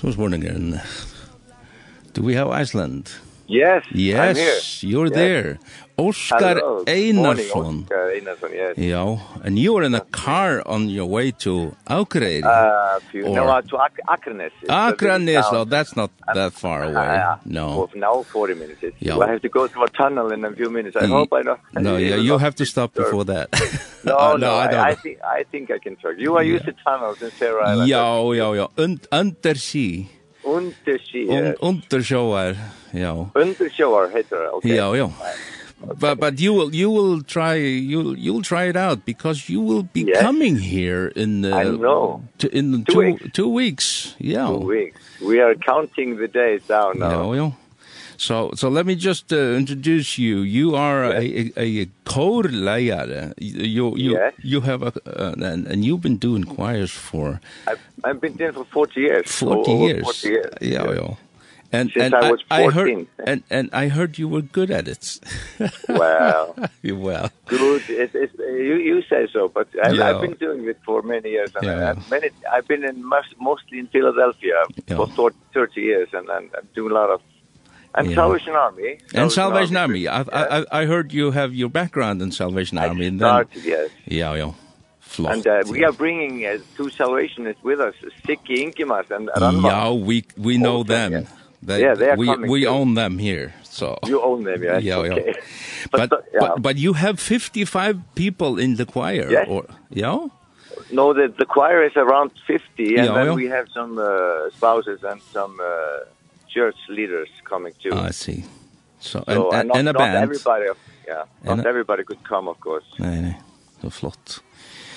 Så spurningen. Do we have Iceland? Yes, yes, I'm here. you're yes. there. Oscar Hello. Einarsson. Oscar Einarsson, yes. Yeah, and you in a car on your way to Akureyri. Uh, few, or... no, uh, to Ak Akranes. Akranes, oh, that's not that far away. Uh, no. Well, now, 40 minutes. Yeah. I have to go through a tunnel in a few minutes. I mm. hope I don't... No, yeah, you have to stop before that. no, uh, no, no, I, I don't. I, think, I think I can talk. You are yeah. used to tunnels in Sarah Island. Yeah, yeah, yeah. Und, under sea. Undersjøer. Undersjøer, ja. Undersjøer heter det, okay. Ja, ja. But but you will you will try you'll you'll try it out because you will be yes. coming here in the I know. To, in two two weeks. two weeks. Yeah. Two weeks. We are counting the days down now. Yeah, yeah. So so let me just uh, introduce you. You are yes. a a, a choir leader. You you yes. you have a uh, and, and you've been doing choirs for I've I've been there for 40 years. 40 over years. 40 years. Yeah, yeah. yeah. And Since and I, was 14. I heard and and I heard you were good at it. well, you well. Good. It, it, you you say so, but I, yeah. I've been doing it for many years, and yeah. I've many. I've been in most, mostly in Philadelphia yeah. for thirty years, and and I'm doing a lot of. And yeah. Salvation Army. Salvation and Salvation Army. Army. I, yeah. I I heard you have your background in Salvation Army, I and then. Started, yes. Yeah, yeah. Flott, and uh, we are bringing uh, two salvationists with us, Sikki Inkimas and Ranma. Yeah, we, we know okay, them. Yeah. They, yeah, they are we, coming. We too. own them here. So You own them, yeah. Yeah, okay. yeah. but, but, yeah. but, but you have 55 people in the choir. Yes. Or, yeah? No, the, the choir is around 50, and yeah, then yeah. we have some uh, spouses and some uh, church leaders coming too. Oh, I see. So, so and, and, not, and a band. Not everybody, yeah, not a, everybody could come, of course. Nej, nej. Det flott.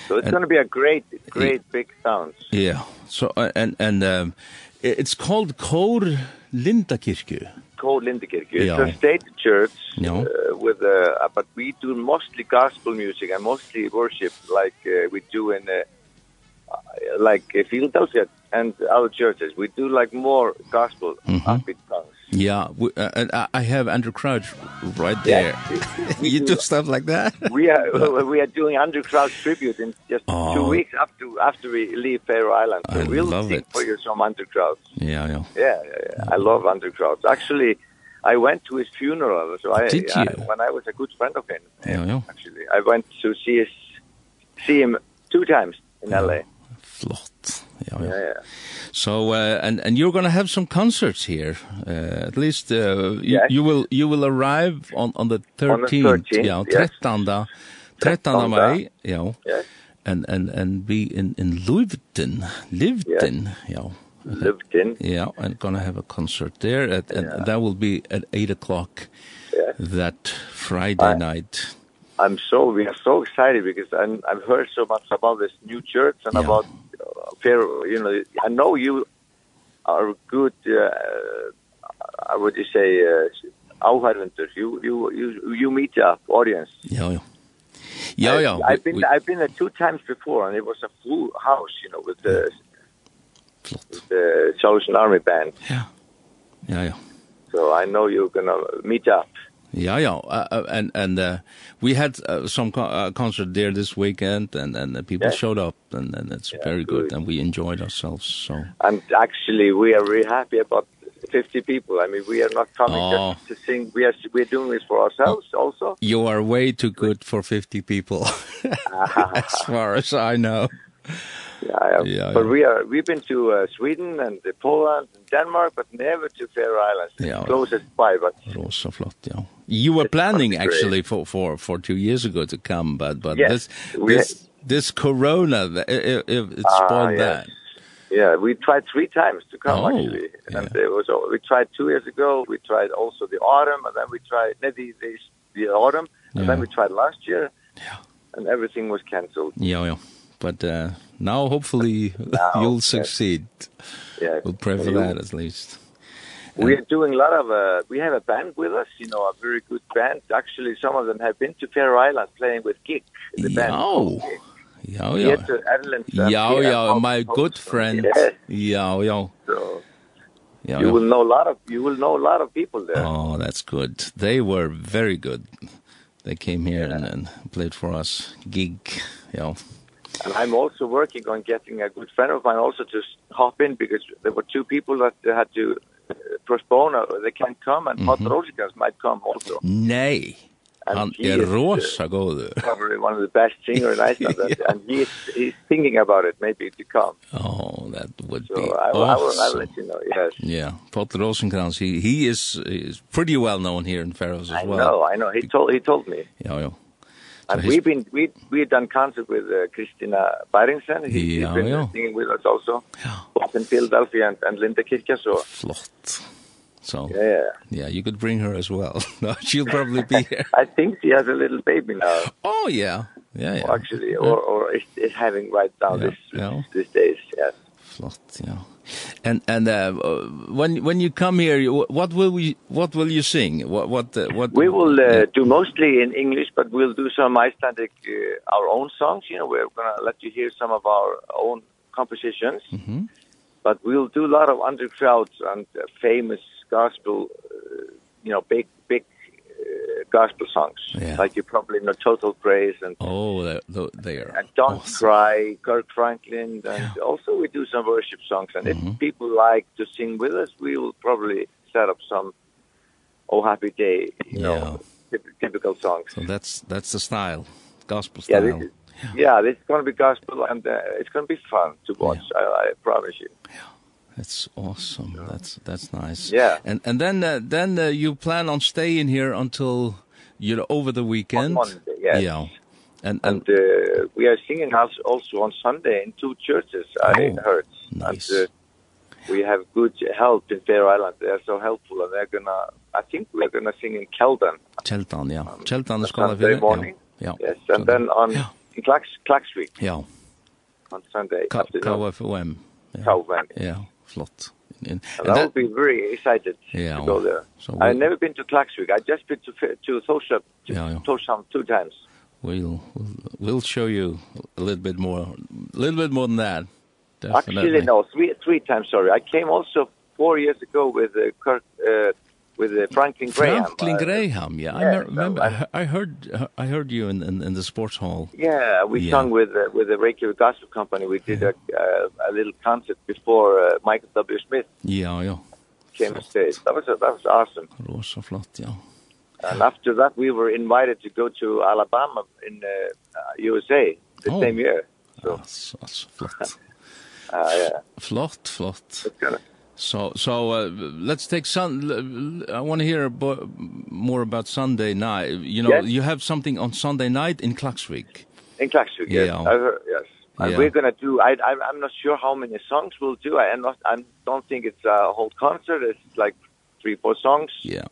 So it's going to be a great, great big sound. Yeah. So uh, and and um, it's called Kor Lindakirke. Kor Lindakirke. Yeah. A state church no. uh, with uh, but we do mostly gospel music and mostly worship like uh, we do in uh, like uh, and our churches. We do like more gospel mm -hmm. upbeat songs. Yeah, we, uh, I have Andrew Crouch right there. Yeah, we, you do, do stuff like that. we are we are doing Andrew Crouch tribute in just oh. two weeks after after we leave Faroe Island. So I we'll love sing it. for you some Andrew Crouch. Yeah, yeah, yeah. Yeah, yeah. I love Andrew Crouch. Actually, I went to his funeral. So I, Did you? I when I was a good friend of him. Yeah, yeah. Actually, I went to see his see him two times in yeah. LA flott. Ja, ja. Yeah, yeah. So uh, and and you're going to have some concerts here. Uh, at least uh, you, yes. you will you will arrive on on the 13th. On the 13th yeah, yes. 13. 13th Yes. And and and be in in Leuven, Leuven. Ja. Yeah. Leuven. Yeah, and going to have a concert there at, and yeah. that will be at 8 o'clock yes. that Friday I, night. I'm so we are so excited because I'm I've heard so much about this new church and yeah. about fair you know I know you are good uh, I would just say áhærvendur uh, you you you you meet your audience. Ja ja ja ja I've been we, I've been there two times before and it was a full house you know with the flott. with the Salvation Army band. Ja. Ja ja. So I know you're going to meet up. Yeah, yeah, uh, and and uh, we had uh, some co uh, concert there this weekend, and and uh, people yeah. showed up, and and it's yeah, very good, good, and we enjoyed ourselves. So, and actually, we are really happy about 50 people. I mean, we are not coming oh. just to sing. We are we are doing this for ourselves oh. also. You are way too good for 50 people, as far as I know. Yeah, yeah, yeah, but we are we've been to uh, Sweden and the Poland and Denmark but never to Faroe Islands. Yeah, closest by but Rosa flott, yeah. You were planning actually for for for 2 years ago to come but but yes, this this had... this corona it, it, it spawned uh, yes. that. Yeah, we tried 3 times to come oh, actually. And yeah. it was we tried 2 years ago, we tried also the autumn and then we tried no, the, the the autumn and yeah. then we tried last year. Yeah. And everything was cancelled. Yeah, yeah but uh, now hopefully now, you'll yes. succeed. Yeah, we'll pray for that at least. We are doing a lot of uh, we have a band with us, you know, a very good band. Actually, some of them have been to Faroe Islands playing with Gig, the Yo. band. Oh. Ja, ja. Ja, ja, my good friend. Ja, ja. So, yeah, you yeah. will know a lot of you will know a lot of people there. Oh, that's good. They were very good. They came here yeah. and, and played for us gig, yeah. know. And I'm also working on getting a good friend of mine also to hop in because there were two people that had to postpone or they can't come and mm -hmm. Might come also. Nay. Han er rosa god. Probably one of the best singers in Iceland yeah. and he is, he's thinking about it maybe to come. Oh, that would so be I, awesome. I will, I will let you know, yes. Yeah, Pat Rosenkrantz, he, he is, is pretty well known here in Faroes as I well. I know, I know, he told, he told me. Ja, ja. And we've been we we've done concert with uh, Christina Byringsen. He, yeah, he's been yeah. singing with us also. Yeah. Both in Philadelphia and, and Linda Kirke. So. Flott. So yeah, yeah, you could bring her as well. no, she'll probably be here. I think she has a little baby now. Oh yeah, yeah, yeah. Or actually, yeah. or or is, is having right now yeah, this yeah. these days. Yes. Flott, ja. And and uh, when when you come here, what will we what will you sing? What what uh, what? We will uh, yeah. do mostly in English, but we'll do some Icelandic uh, our own songs. You know, we're gonna let you hear some of our own compositions. Mm -hmm. But we'll do a lot of underground and uh, famous gospel, uh, you know, big big gospel songs. Yeah. Like you probably know Total Grace and Oh, they they are. And Don't awesome. Cry, Kirk Franklin and yeah. also we do some worship songs and mm -hmm. if people like to sing with us, we will probably set up some Oh Happy Day, you yeah. know, typical songs. So that's that's the style, gospel style. Yeah, this is, yeah. yeah, this is going to be gospel and uh, it's going to be fun to watch. Yeah. I I promise you. Yeah. That's awesome. Yeah. That's that's nice. Yeah. And and then uh, then uh, you plan on staying here until you know over the weekend. On Monday, yes. Yeah. And and, and uh, we are singing house also on Sunday in two churches oh, I heard. Nice. And, uh, we have good help in Fair Island. They are so helpful and they're going to I think we're going to sing in Keldan. Keldan, yeah. Um, Keldan is going to be. Yeah. Yes, and then on yeah. in Clacks Clackswick. Yeah. On Sunday K afternoon. KFUM. Yeah. KFUM. Yeah flott. And that, I be very excited yeah, to go there. So I've never been to Klaksvik. I've just been to to Thorshavn to yeah, yeah. Thorshavn two times. We'll, we'll we'll show you a little bit more, a little bit more than that. Definitely. Actually, no, three three times. Sorry, I came also four years ago with uh, Kirk uh, with uh, Franklin Graham. Franklin Graham, yeah. yeah I remember. So, I, I heard. I heard you in in, in the sports hall. Yeah, we yeah. sung with uh, with the Reykjavik Gospel Company. We did yeah. a uh, a little concert before uh, Michael W. Smith. Yeah, yeah. Came on stage. That was a, that was awesome. It was so flott, yeah. And after that, we were invited to go to Alabama in uh, USA the oh. same year. So. That's, that's flott. uh, yeah. Flott, flott. That's good. So so uh, let's take sun I want to hear about, more about Sunday night. You know, yes. you have something on Sunday night in Klaksvik. In Klaksvik. Yeah, yes. Yeah. I've, yes. And yeah. we're going to do I I I'm not sure how many songs we'll do. I not I don't think it's a whole concert. It's like three four songs. Yeah.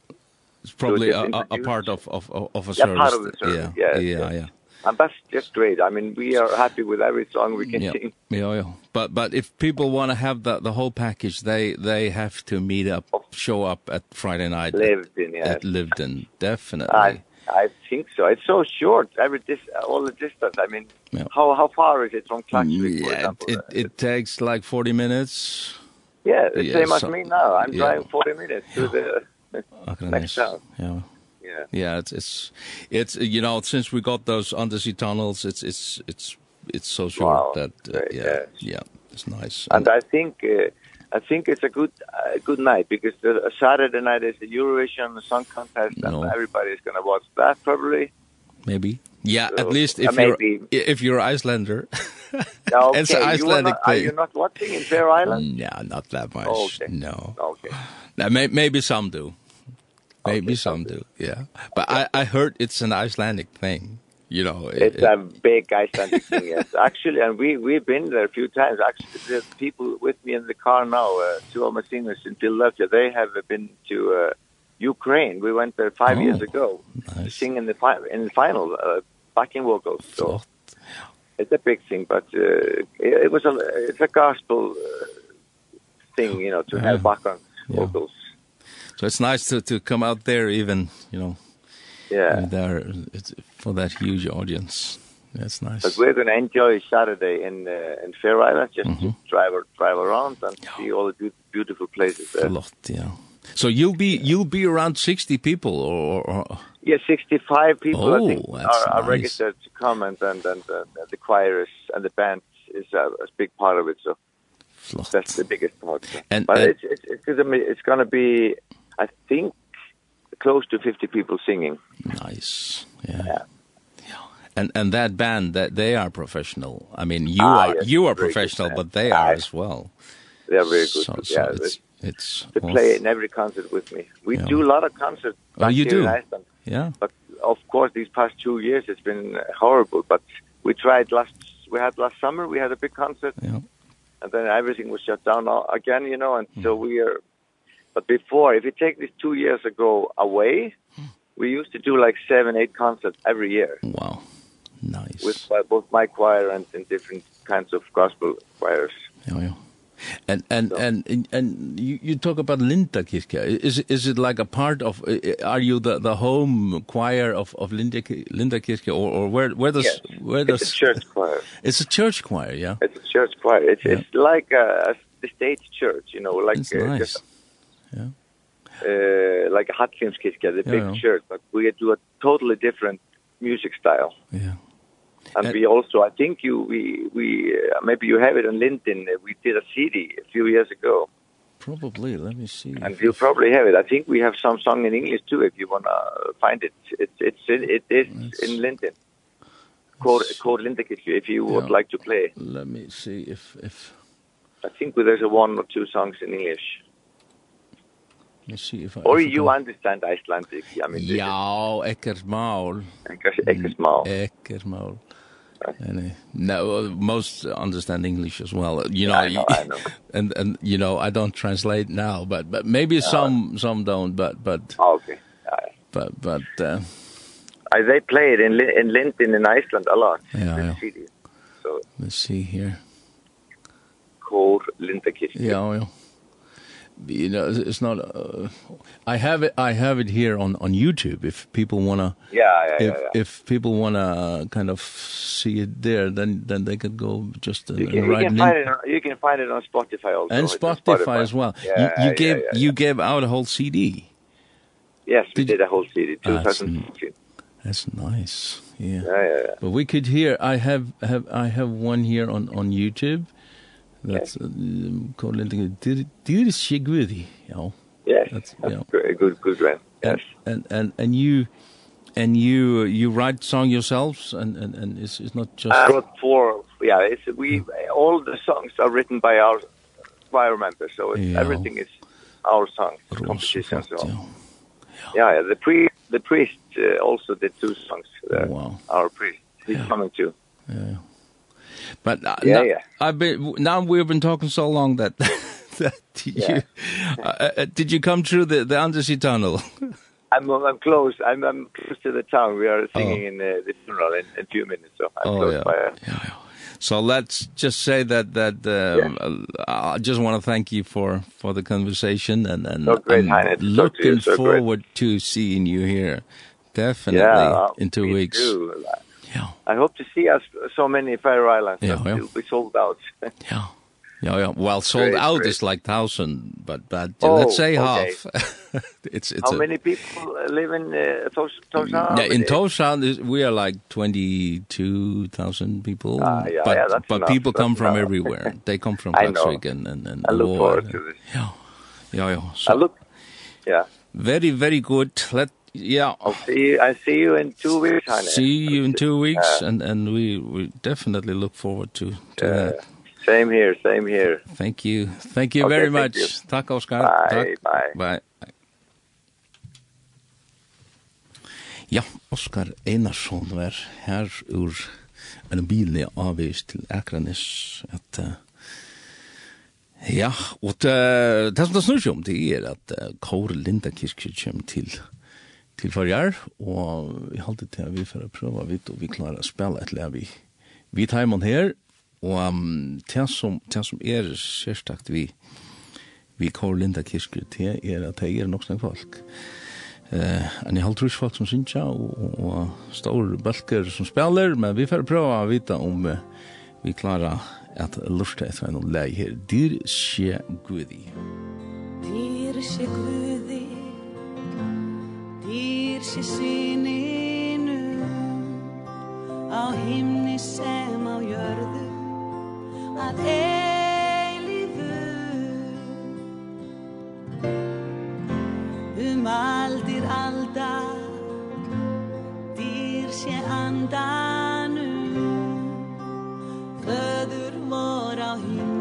It's probably so a, a, part of of of a yeah, service. Part of the service. Yeah. Yeah. Yeah. yeah. yeah. And that's just great. I mean, we are happy with every song we can yeah. sing. Yeah, yeah. But but if people want to have the the whole package, they they have to meet up, show up at Friday night. Liveden, yeah. At Liveden, definitely. I, I think so. It's so short. Every dis all the distance. I mean, yeah. how how far is it from Klaksvik? Yeah, for example? it it takes like 40 minutes. Yeah, the yeah, same so, as me now. I'm yeah. driving 40 minutes to the next town. Yeah. Yeah. Yeah, it's it's it's you know since we got those undersea tunnels it's it's it's it's so short wow. that uh, Great, yeah, yes. yeah it's nice. And, and I think uh, I think it's a good uh, good night because the uh, Saturday night is the Eurovision Song Contest no. and everybody is going to watch that probably. Maybe. Yeah, so, at least if uh, you're maybe. if you're Icelander. Now, okay. it's an Icelandic you are not, thing. Are you not watching in Fair Island? No, yeah, not that much. Oh, okay. No. Okay. Now, may, maybe some do. Maybe okay, some do, yeah. But yeah. I, I heard it's an Icelandic thing, you know. It, it's it, a big Icelandic thing, yes. Actually, and we, we've been there a few times. Actually, the people with me in the car now, uh, two of my singers in Philadelphia, they have been to uh, Ukraine. We went there five oh, years ago nice. to sing in the, fi in the final, uh, backing vocals. So Flott. it's a big thing, but uh, it, it was a, it's a gospel uh, thing, you know, to yeah. have background yeah. vocals. So it's nice to to come out there even, you know. Yeah. There it's for that huge audience. That's nice. But we're going to enjoy Saturday in uh, in Fair Island just mm -hmm. to drive drive around and yeah. see all the beautiful places there. A lot, yeah. So you'll be you'll be around 60 people or, or Yeah, 65 people oh, I think are, nice. are registered to come and and and uh, the choir is and the band is a, a big part of it so Flott. that's the biggest part. So. And, but uh, it's it's it's, it's going to be I think close to 50 people singing. Nice. Yeah. yeah. And and that band that they are professional. I mean, you ah, are yes, you are professional, but they are as well. They are very good. So, so yeah, it's, it's they play in every concert with me. We yeah. do a lot of concerts. Oh, you do. In Iceland. Yeah. But of course, these past two years it's been horrible. But we tried last. We had last summer. We had a big concert. Yeah. And then everything was shut down again, you know. And mm. so we are But before, if you take this two years ago away, we used to do like seven, eight concerts every year. Wow. Nice. With uh, both my choir and in different kinds of gospel choirs. Yeah, yeah. And and so. and and you you talk about Linda Kirke. Is is it like a part of are you the the home choir of of Linda Linda Kirke or or where where does yes. where does It's a church choir. It's a church choir, yeah. It's a church choir. It's yeah. it's like a, a the state church, you know, like That's nice. just Yeah. Uh, like a Hatzim's Kiska, the big yeah, church, but we do a totally different music style. Yeah. And, and we also, I think you, we, we, uh, maybe you have it on LinkedIn. We did a CD a few years ago. Probably, let me see. And you probably have it. I think we have some song in English too if you want to find it. It's it's in, it is Let's, in LinkedIn. Called called LinkedIn if you yeah. would like to play. Let me see if if I think there's a one or two songs in English. Let's see if I... Or you understand Icelandic, I mean... Ja, ekkert mál. Ekkert mál. Ekkert mál. And, no, most understand English as well. You know, yeah, I know, I know. and and you know, I don't translate now, but but maybe some some don't, but but oh, okay, yeah. but but uh, I, they play it in in Linden in Iceland a lot. Yeah, yeah. So let's see here. Kor Lindakirk. Ja, ja you know it's not uh, I have it I have it here on on YouTube. If people want to yeah, yeah, if yeah, yeah. if people want to kind of see it there then then they could go just uh, you can, you can find it on, you can find it on Spotify also and Spotify, Spotify as well. Yeah, you, you yeah, gave yeah, yeah. you gave out a whole CD yes did we did a whole CD 2014 that's, that's nice. Yeah. yeah yeah yeah. But we could hear I have have I have one here on on YouTube. That's called lending dir did is shig you. Know? Yes. That's, that's yeah. Great, good good run. Yes. And and and you and you you write song yourselves and and and it's it's not just I wrote four yeah it's we all the songs are written by our by our members so it's, yeah. everything is our songs competitions so yeah. yeah yeah the pre the priest uh, also did two songs uh, wow. our priest he's yeah. coming too yeah But uh, yeah, now, yeah. I've been now we've been talking so long that that you yeah. uh, did you come through the the undersea tunnel? I'm I'm close. I'm I'm close to the town. We are singing oh. in the, the funeral in, in few minutes so I'm oh, close yeah. by. Uh, yeah, yeah. So let's just say that that um, yeah. I just want to thank you for for the conversation and and so great, I'm looking so forward great. to seeing you here. Definitely yeah, in two weeks. Too. Yeah. I hope to see us so many Faroe Islands. Yeah, yeah. We'll be sold out. yeah. Yeah, yeah. Well, sold great, out great. is like 1000, but but oh, let's say okay. half. it's it's How a, many people live in uh, Tos Tosan? Yeah, in Tosan is, we are like 22,000 people. Ah, yeah, but yeah, that's but enough. people that's come enough. from everywhere. they come from Klaksvik and and and I look forward to this. Yeah. Yeah, yeah. So, I look Yeah. Very very good. Let Yeah. I'll see you, I'll see you in two weeks, honey. See you in two weeks, uh, and, and we, we definitely look forward to, to uh, that. Same here, same here. Thank you. Thank you okay, very thank much. You. Tack, Oskar. Bye, Tack. bye. Bye. Ja, Oskar Einarsson var her ur en billig avvis til Akranes at uh, ja, og det, det som det snur seg om det er at uh, Kåre Linda kommer til til farjar, og vi halte til at vi får prøve vidt, og vi klarer å spille et lev i vi timen her, og um, det, som, det som er sérstakt vi, vi kår Linda Kirskru til, er at det er nok snakk folk. Eh, en jeg halte folk som synes og, og, og store bølger som spiller, men vi får prøve å vite om uh, vi klarer at lusta etter en lei her. Dyr skje gudi. Dyr skje gudi. Hýrsi sininu Á himni sem á jörðu Að eilifu Um aldir alda Dýr sé andanu Föður vor á himni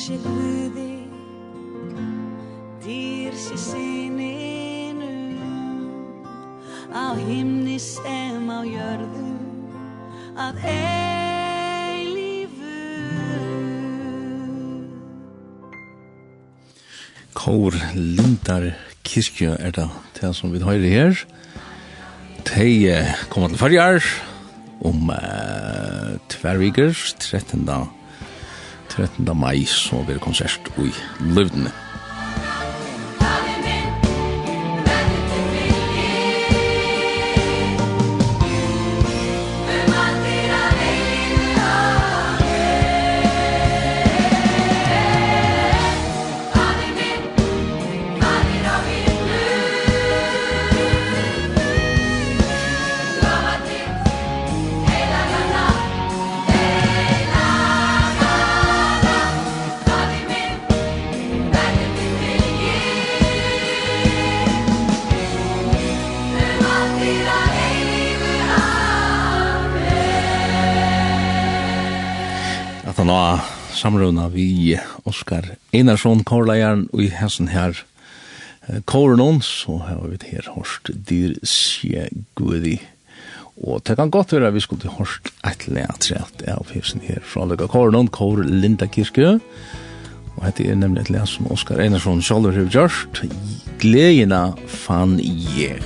sé Kuusi pyyvi, sé sininu, á himni sem á jörðu, að eilífu Kór Lindar Kirkja er det, det som vi høyre her. De kommer til farger om uh, tverviger, 13. 13. mai så blir det konsert i Løvdene. Hon har samruna vi Oskar Einarsson, korleieren, og i hessen her Kårenon, så har vi her hørst dyr sje gudi. Og det kan godt være vi skulle hørst hårst et leatræt av hessen her fra Løgga Kårenon, kor Linda Kirskø. Og dette er nemlig et leat som Oskar Einarsson sjálfur har gjørst. Gledina fann jeg.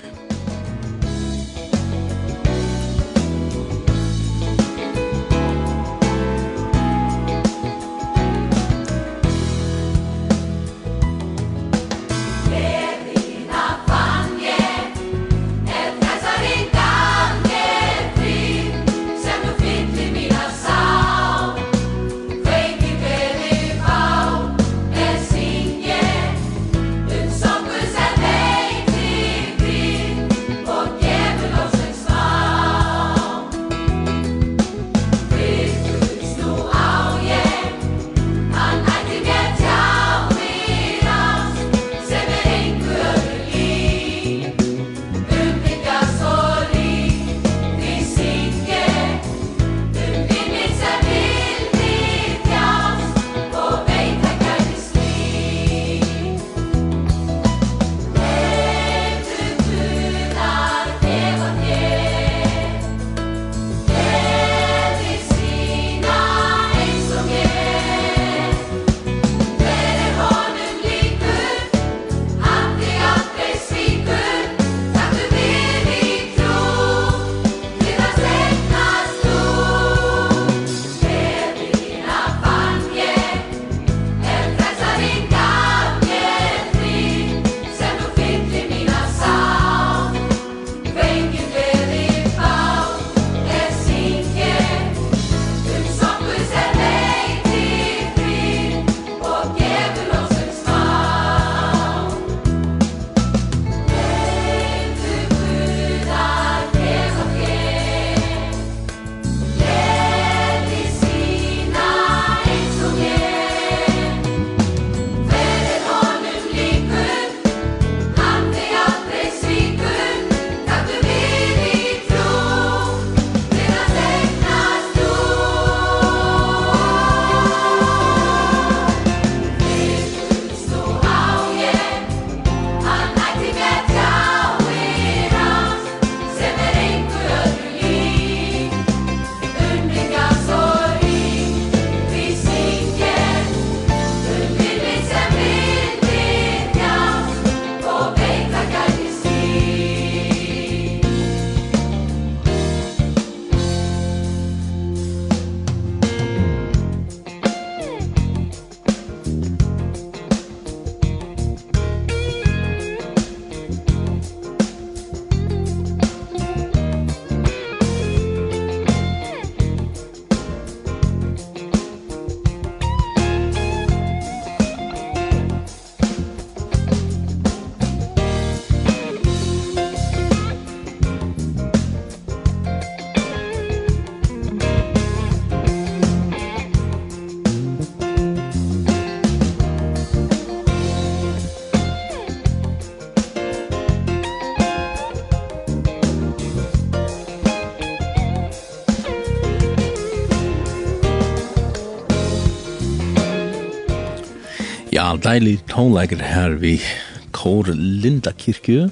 deilig tonleiker her vi kår Linda Kirke.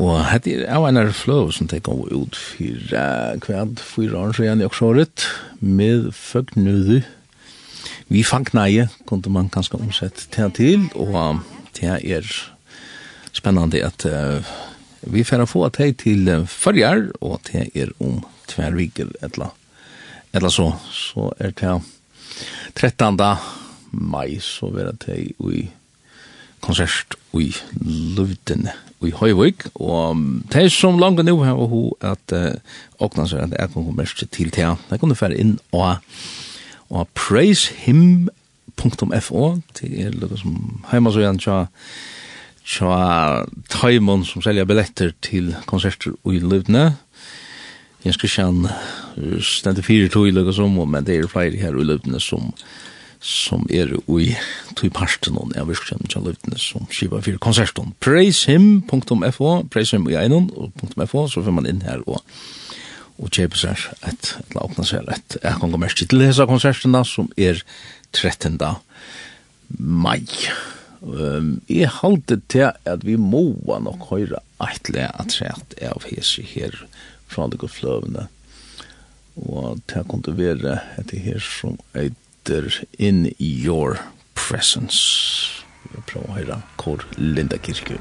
Og hette er av en fløv som det kom ut fyra kveld, fyra år siden i oksåret med føgnudu Vi fang neie, kunne man kanskje omsett til til, og det er spennende at uh, vi får få til til førjar, og det er om tverviker, etla. Etla så, så er det 13 mai, så vera det i konsert i Luften i Høyvik, og det som langt nå her og hun at åkna seg at jeg kunne mest til til han. Jeg kunne fære inn og, og praisehim.fo til er lukket som heima så igjen tja tja Taimon som selger billetter til konserter i Luften. Jens Christian stendte fire tog i lukket som, men det er flere her i Luften som som er i tog parten av virkskjønnen til løytene som skiva for konserten. Praisehim.fo, praisehim i einon, og .fo, så får man inn her og og kjøpe seg et, eller åpne seg et, jeg kan gå mest til hese konserten da, som er 13. mai. Um, jeg halte til at vi må nok høyre et eller at sett av hese her fra det går fløvene. Og det kunne være etter her som et heter In Your Presence. Vi prøver å høre hvor Linda Kirke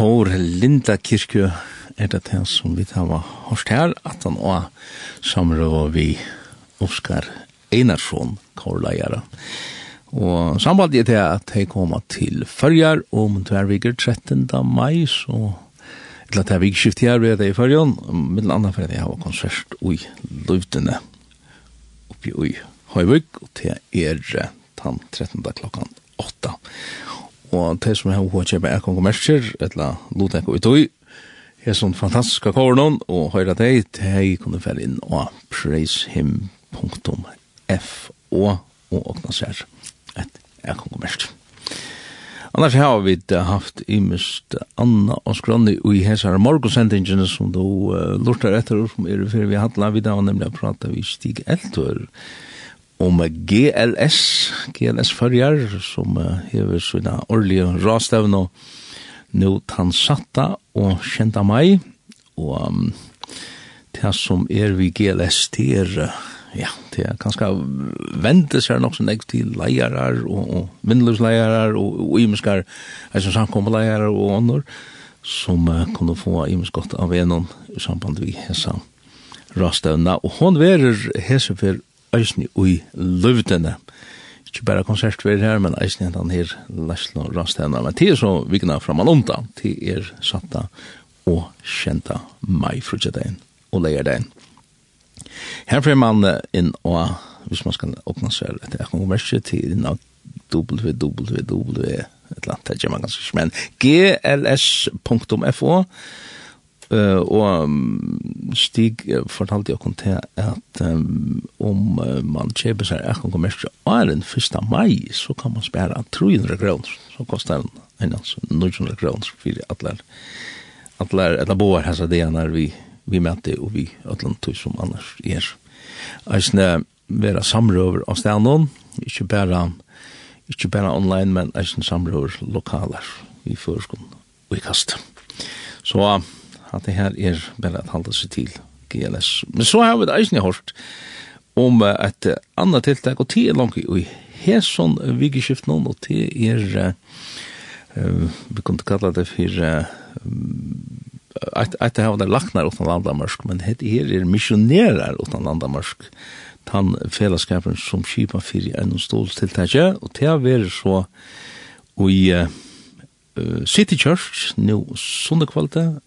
kår Linda Kirkjø er det det som vi tar var hørst her, at han også samrøver vi Oskar Einarsson, kårleiere. Og sambandet er det at jeg kommer til førjar om tverviger 13. mai, så eller at jeg vil skifte her ved det i førjan, mellom annet for at jeg har konsert i Løvdene oppi i Høyvøk, og det er den 13. klokkan 8 og de som har hva kjøpe er kongomersker, etla lotek og utøy, er sånn fantastiske kåren, og høyre deg, de kunne fære inn og praisehim.fo og åkna seg et er kongomersker. Annars har vi haft imest Anna og Skronni i hessar morgonsendingene som då uh, lortar etter som er fyrir vi hadla, vi da var nemlig å prata vi Stig Eltor om GLS, GLS Førjar, som hever sina årlige rastavn og nå tansatta og kjenta meg, og um, det som er vi GLS, det er, ja, det er kanskje vente seg nok som jeg til leierar og, og vindløsleierar og, og imenskar, jeg som samkommeleier og ånder, som uh, kunne få imensk godt av en i samband vi hessa rastavna, og hon verer hese for eisni ui løvdene. Ikke bare vi her, men eisni hentan her Leslo Rastena. Men det er så vikna framan onda, det er satta og kjenta mai frutjedein og leierdein. Her fyrir man inn og, hvis man skal åpna seg etter ekongverset, til inn av www, et eller annet, det er ikke man ganske, men gls.fo, Uh, og um, Stig fortalte jeg til at um, om uh, man kjøper seg Ekon er den 1. mai, så kan man spære 300 kroner. Så koster den en altså 900 kroner for atler, atler, eller boer hans det når vi, vi møter og vi atler tog som annars er. Eisne være samrøver av stedet ikke bare, ikke bare online, men eisne samrøver lokaler i førskolen og i kastet. Så at det her er bare at halda seg til GLS. Men så har vi det eisen hørt om et annet tiltak, og tid er langt i hæsson vigeskift nå, og tid er, uh, vi kunne kalla det for uh, at det her var det laknar utan landamørsk, men det her er missionerar utan landamørsk, tan fellesskapen som kipa fyrir enn stålstiltakje, og til å være så i uh, City Church, nå sunnekvalite,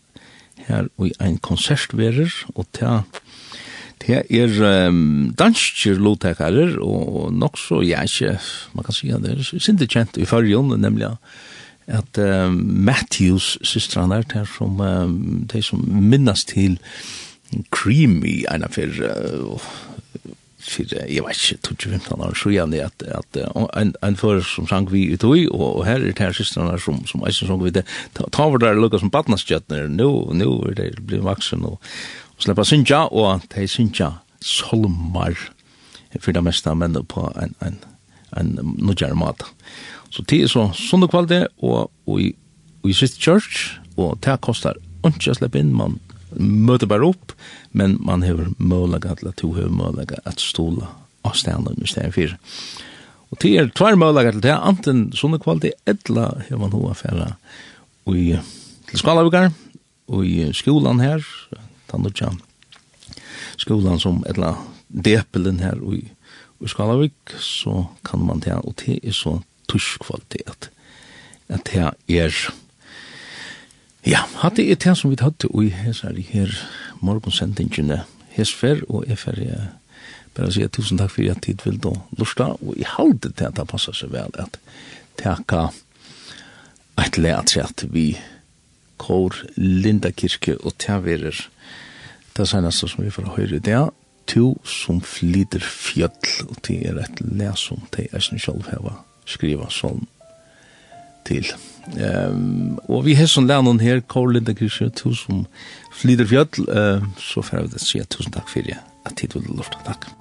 her og ein konsert verer, og ta Det er um, danskir lotekarer og nok så, ja, ikke, man kan si at det er sinde kjent i fargen, nemlig at um, Matthews systran der der som, um, de som minnast til Creamy, en av uh, fyrir, jeg vet ikke, 2015 år, så gjerne at, at en, en fører som sang vi i og, og her er det her systrene som, som eisen sang vi det, ta over der lukka som badnaskjøtner, nå, nå er det blir vaksen, og, og slipper synsja, og de synsja solmar, for det meste menn på en, en, en nødgjær mat. Så det er så sånne kvalitet, og, og, og i sitt church, og det kostar ikke å slippe inn, man møter bare opp, men man har mulighet til at du har mølaga at stola av stenen i stedet for. Og til er tvær mulighet til det, anten sånne kvalitet, etla har man hoa færa i til skalavikar, og i skolan her, tannutja, skolan som etla depelen her i, i Skalavik, så kan man ta, og det er så tusk kvalitet, at det er Ja, hatt det er det som vi tatt hadde i hessar her morgonsendingene hessfer, og jeg fer jeg bare sier tusen takk for at tid vil da lusta, og jeg halde til at det passer seg vel at teka et leatrett vi kår Linda Kirke og teverer det seneste som vi får høre det er to som flyter fjöll og det er et le som de eisen sjálf heva skriva sånn til. Um, og vi har sånn læren her, Kåre Linda Kirsten, tusen flyter fjøll, uh, så får jeg si tusen takk for det, at tid vil lufta. Takk.